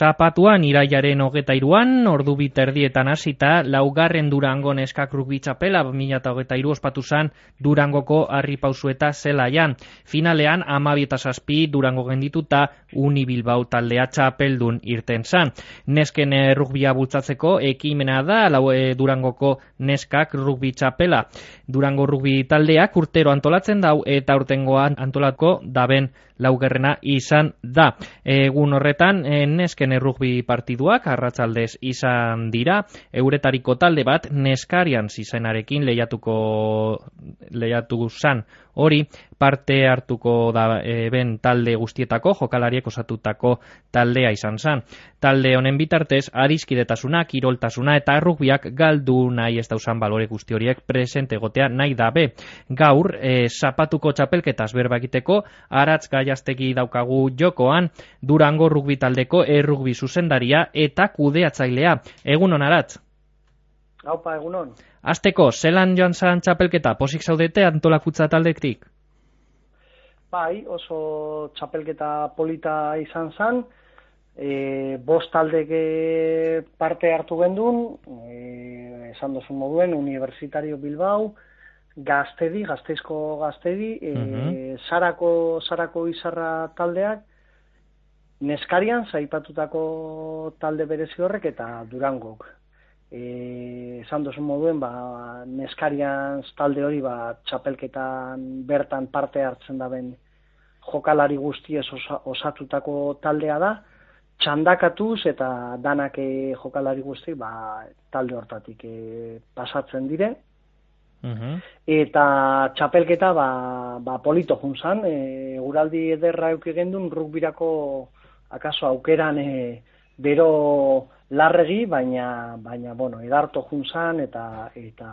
Zapatuan iraiaren hogeta iruan, ordu biterdietan hasita, laugarren durango neskak rugbi txapela, eta hogeta iru ospatu zan durangoko harri pausueta zelaian. Finalean, amabieta saspi durango gendituta, unibilbau taldea txapeldun irten zan. Nesken rugbia bultzatzeko, ekimena da, lau e, durangoko neskak rugbi txapela. Durango rugbi taldeak urtero antolatzen dau, eta urtengoan antolatko daben laugerrena izan da. Egun horretan, e, nesken errugbi partiduak arratsaldez izan dira, euretariko talde bat neskarian zizenarekin lehiatuko lehiatu zan hori parte hartuko da e, ben talde guztietako jokalariek osatutako taldea izan zan. Talde honen bitartez, arizkidetasuna, kiroltasuna eta errugbiak galdu nahi ez dausan balore guzti horiek presente gotea nahi da be. Gaur, e, zapatuko txapelketaz berbakiteko, aratz gaiaztegi daukagu jokoan, durango rugbi taldeko errugbi zuzendaria eta kudeatzailea. Egun aratz? Haupa, egunon. Azteko, zelan joan zan txapelketa, posik zaudete antolakutza taldektik? Bai, oso txapelketa polita izan zan, e, bost taldeke parte hartu gendun, e, esan dozun moduen, Universitario Bilbao, Gaztedi, Gazteizko Gaztedi, e, uh Sarako, Sarako Izarra taldeak, Neskarian, zaipatutako talde berezi horrek, eta Durangok e, esan duzun moduen, ba, neskarian talde hori ba, txapelketan bertan parte hartzen da ben jokalari guztiez osatutako taldea da, txandakatuz eta danak e, jokalari guzti ba, talde hortatik e, pasatzen dire. Mhm. Eta txapelketa ba, ba polito junzan, e, uraldi ederra eukigendun rukbirako akaso aukeran e, bero larregi, baina, baina bueno, edarto junzan eta eta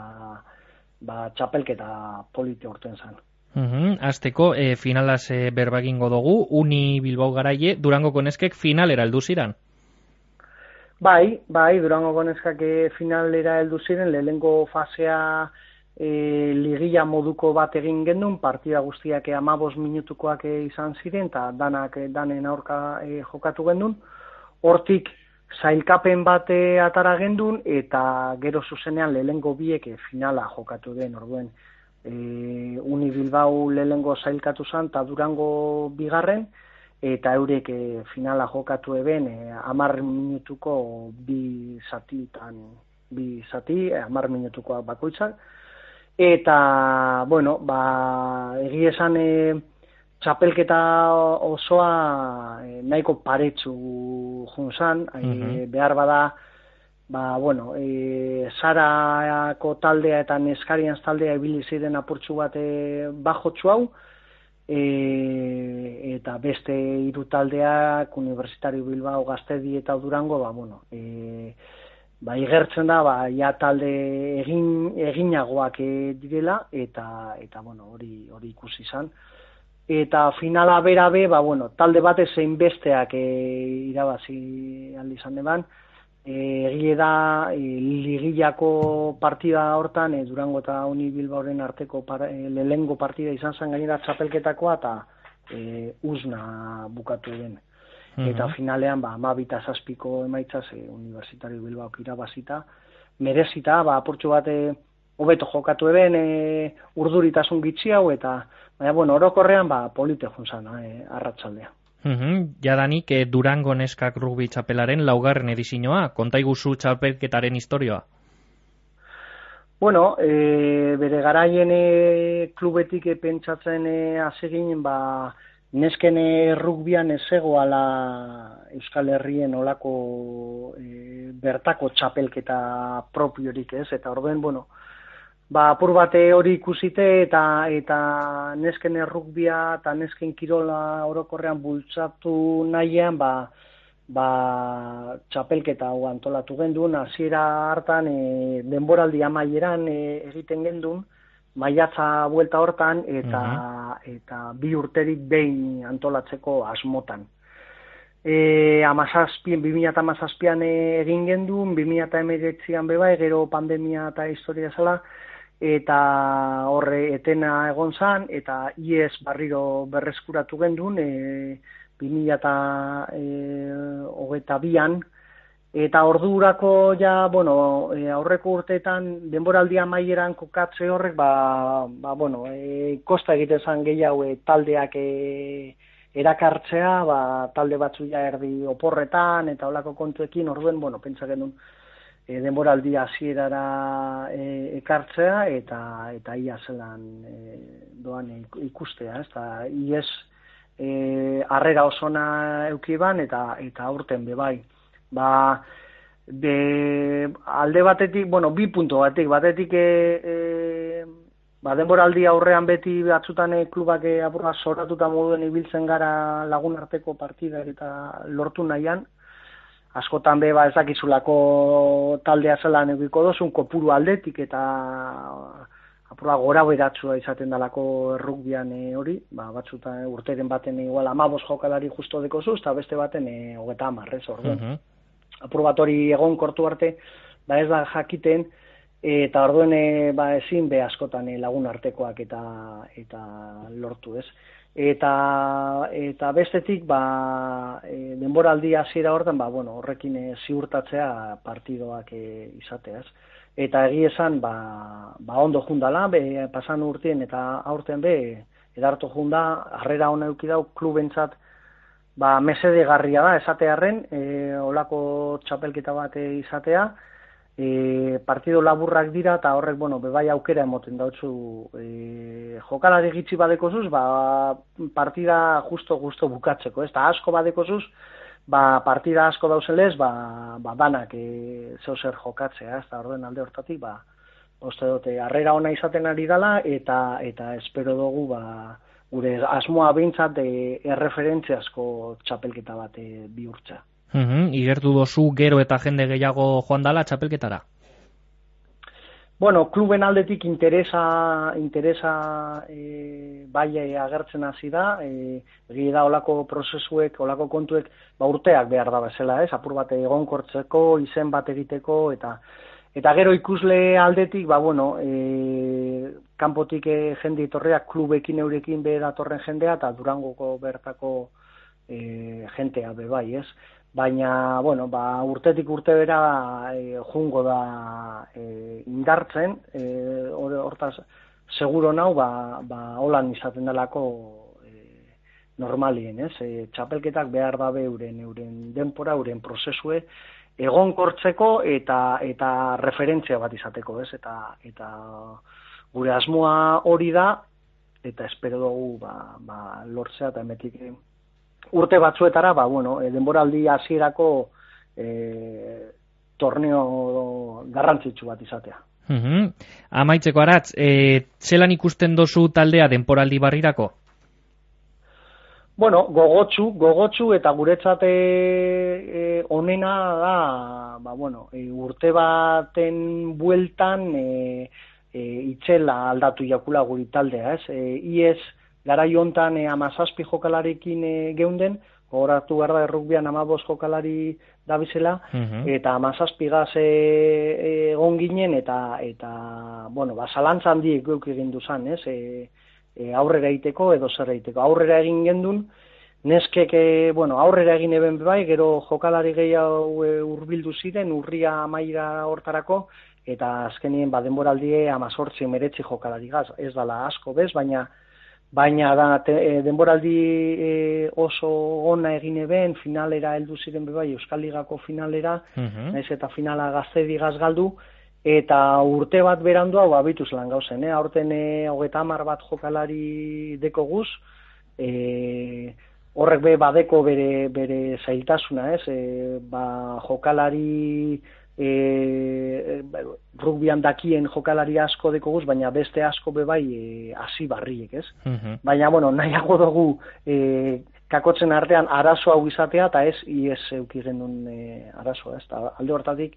ba, txapelketa polite orten zan. Uhum, azteko, e, finalaz e, berbagingo dugu, Uni Bilbao garaie, Durango Koneskek finalera heldu ziren? Bai, bai, Durango Koneskak finalera heldu ziren, lehengo fasea e, ligila moduko bat egin gendun, partida guztiak amabos minutukoak izan ziren, eta danak danen aurka e, jokatu gendun. Hortik, zailkapen bate atara gendun eta gero zuzenean lehengo biek eh, finala jokatu den orduen e, Uni Bilbao lehengo zailkatu zan eta Durango bigarren eta eurek e, finala jokatu eben e, amar minutuko bi zatitan bi zati, amar minutuko bakoitzak. Eta bueno, ba, egiesan e, txapelketa osoa e, nahiko paretsu junzan, mm behar bada, ba, bueno, e, Sarako taldea eta Neskarian taldea ibili ziren apurtxu bat e, bajotxu hau, e, eta beste hiru taldeak, Universitario Bilbao, Gaztedi eta Durango, ba, bueno, e, ba, igertzen da, ba, ja talde egin, eginagoak e, direla, eta, eta bueno, hori, hori ikusi izan eta finala bera be, ba, bueno, talde bate zein besteak e, irabazi aldi izan deban, e, egile da e, ligillako partida hortan, e, Durango eta Uni Bilbaoren arteko para, e, lehengo partida izan zen gainera txapelketakoa eta e, uzna bukatu den. Mhm. Eta finalean, ba, ma bita zazpiko emaitzaz, e, Universitario Bilbao irabazita, merezita, ba, apurtxo bate, hobeto jokatu eben e, urduritasun gitzi hau eta baina bueno, orokorrean ba polite junzan e, arratsaldea. Mhm, jadanik e, Durango neskak rugby txapelaren laugarren edizioa, konta iguzu txapelketaren historioa. Bueno, e, bere garaien e, klubetik e, pentsatzen e, azegin, ba, nesken rugbian ez egoala Euskal Herrien olako e, bertako txapelketa propiorik ez, eta orduen, bueno, ba, apur bate hori ikusite eta eta nesken errukbia eta nesken kirola orokorrean bultzatu nahian, ba, ba, txapelketa hau antolatu gendun, hasiera hartan e, denboraldi amaieran e, egiten gendun, maiatza buelta hortan eta, eta bi urterik behin antolatzeko asmotan. E, amazazpien, 2000 e, egin gendun, 2000 an beba, gero pandemia eta historia zela, eta horre etena egon zan, eta IES barriro berreskuratu gendun, e, 2000 eta e, hogeta bian, eta ordurako ja, bueno, e, aurreko urteetan denboraldia maieran kokatze horrek, ba, ba bueno, e, kosta egiten zan gehiago e, taldeak e, erakartzea, ba, talde batzu ja erdi oporretan, eta olako kontuekin, orduen, bueno, pentsa genuen, e, denboraldi hasierara e, ekartzea eta eta ia zelan e, doan ikustea, ez da ies e, arrera osona eukiban eta eta aurten be bai. Ba, de, alde batetik, bueno, bi punto batetik, batetik e, e, ba, denboraldi aurrean beti batzutan e, klubak e, apurra zoratuta moduen ibiltzen gara lagun arteko partida eta lortu nahian, askotan be ba ezakizulako taldea zela negiko dozun kopuru aldetik eta apura gora beratzua izaten dalako errukbian e, hori, ba, batzuta e, urteren baten igual amabos jokalari justo deko zuz, eta beste baten e, hogeta amarrez, ordu. Uh Apur bat hori egon kortu arte, ba ez da jakiten, eta orduen ba ezin be askotan lagun artekoak eta eta lortu ez eta eta bestetik ba e, denboraldi hasiera hortan ba bueno horrekin e, ziurtatzea partidoak e, izateaz eta egi esan ba, ba ondo jundala be pasan urtien eta aurten be edarto junda harrera ona eduki dau klubentzat ba mesedegarria da esatearren e, olako txapelketa bat izatea. E, partido laburrak dira eta horrek, bueno, bebai aukera emoten dautzu e, jokalari gitzi badeko zuz, ba, partida justo-justo bukatzeko, ez da asko badeko zuz, ba, partida asko dauzelez, ba, ba danak e, zeu zer jokatzea, ez da orden alde hortatik, ba, Oste dute, arrera ona izaten ari dela, eta eta espero dugu, ba, gure asmoa bintzat e, erreferentziazko txapelketa bat e, bihurtza. Uhum, igertu dozu gero eta jende gehiago joan dala txapelketara? Bueno, kluben aldetik interesa, interesa e, bai agertzen hasi da, e, da olako prozesuek, olako kontuek, ba urteak behar da bezala, ez? Apur bat egonkortzeko, izen bat egiteko, eta eta gero ikusle aldetik, ba bueno, e, kanpotik e, jende itorreak klubekin eurekin be datorren jendea, eta durangoko bertako e, jentea be bai, ez? Baina bueno, ba, urtetik urte bera e, jungo da e, indartzen, e, hortaz seguro nau ba, ba holan izaten delako e, normalien, ez? E, txapelketak behar dabe euren, euren denpora, euren prozesue, egon kortzeko eta eta referentzia bat izateko, ez? Eta, eta gure asmoa hori da, eta espero dugu ba, ba, lortzea eta emetik urte batzuetara, ba, bueno, e, denboraldi hasierako e, torneo garrantzitsu bat izatea. Mm Amaitzeko aratz, e, zelan ikusten dozu taldea denporaldi barrirako? Bueno, gogotsu, gogotsu eta guretzate e, onena da, ba, bueno, e, urte baten bueltan e, e, itxela aldatu jakula guri taldea, ez? E, iez, gara jontan e, eh, amazazpi jokalarekin e, geunden, horatu behar da errukbian amabos jokalari dabizela, mhm. eta amazazpi gaz eh, egon ginen, eta, eta bueno, ba, zalantzan diek geuk egin duzan, ez? E, e, aurrera egiteko edo zer egiteko. Aurrera egin gendun, neskek, e, bueno, aurrera egin eben bai, gero jokalari gehiago e, urbildu ziren, urria amaira hortarako, eta azkenien, ba, denboraldie amazortzi meretzi jokalari gaz, ez dala asko bez, baina, baina da e, denboraldi e, oso ona egin eben finalera heldu ziren bai Euskal Ligako finalera mm naiz eta finala gaztedi gazgaldu eta urte bat berandu hau abituz lan gauzen eh? Aurten 30 bat jokalari deko guz e, horrek be badeko bere bere zailtasuna ez? E, ba jokalari e, rugbian dakien jokalari asko deko guz, baina beste asko bebai e, hasi barriek, ez? Mhm. Baina, bueno, nahiago dugu e, kakotzen artean arazo hau izatea, eta ez ies euki genuen e, arazoa, ez? Ta, alde hortatik,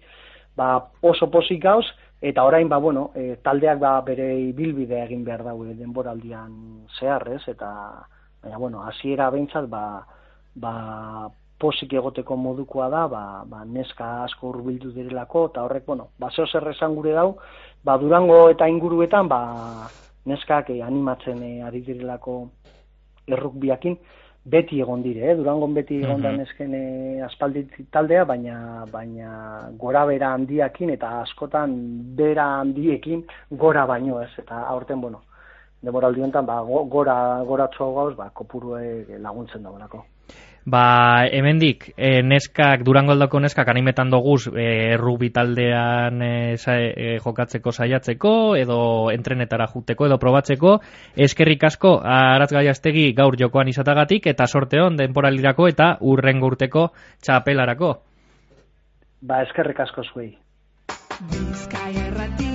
ba, oso posik gauz, eta orain, ba, bueno, e, taldeak ba, bere bilbide egin behar daue denboraldian zehar, ez? Eta, baina, bueno, hasiera behintzat, ba, ba, posik egoteko modukoa da, ba, ba, neska asko urbildu direlako, eta horrek, bueno, ba, zeo zer esan gure dau, ba, durango eta inguruetan, ba, neskak eh, animatzen eh, ari direlako errukbiakin, beti egon dire, eh? Durangon beti egon mm -hmm. aspaldi taldea, baina, baina gora bera handiakin eta askotan bera handiekin gora baino ez, eta aurten, bueno, demoraldi honetan, ba, gora, gora gauz, ba, kopurue laguntzen dagoenako. Ba, hemendik e, neskak, Durango aldako neskak animetan doguz e, rugby taldean e, jokatzeko saiatzeko, edo entrenetara juteko, edo probatzeko. Eskerrik asko, aratz gaiaztegi gaur jokoan izatagatik, eta sorte hon denporalirako eta urren urteko txapelarako. Ba, eskerrik asko zuei. Bizkai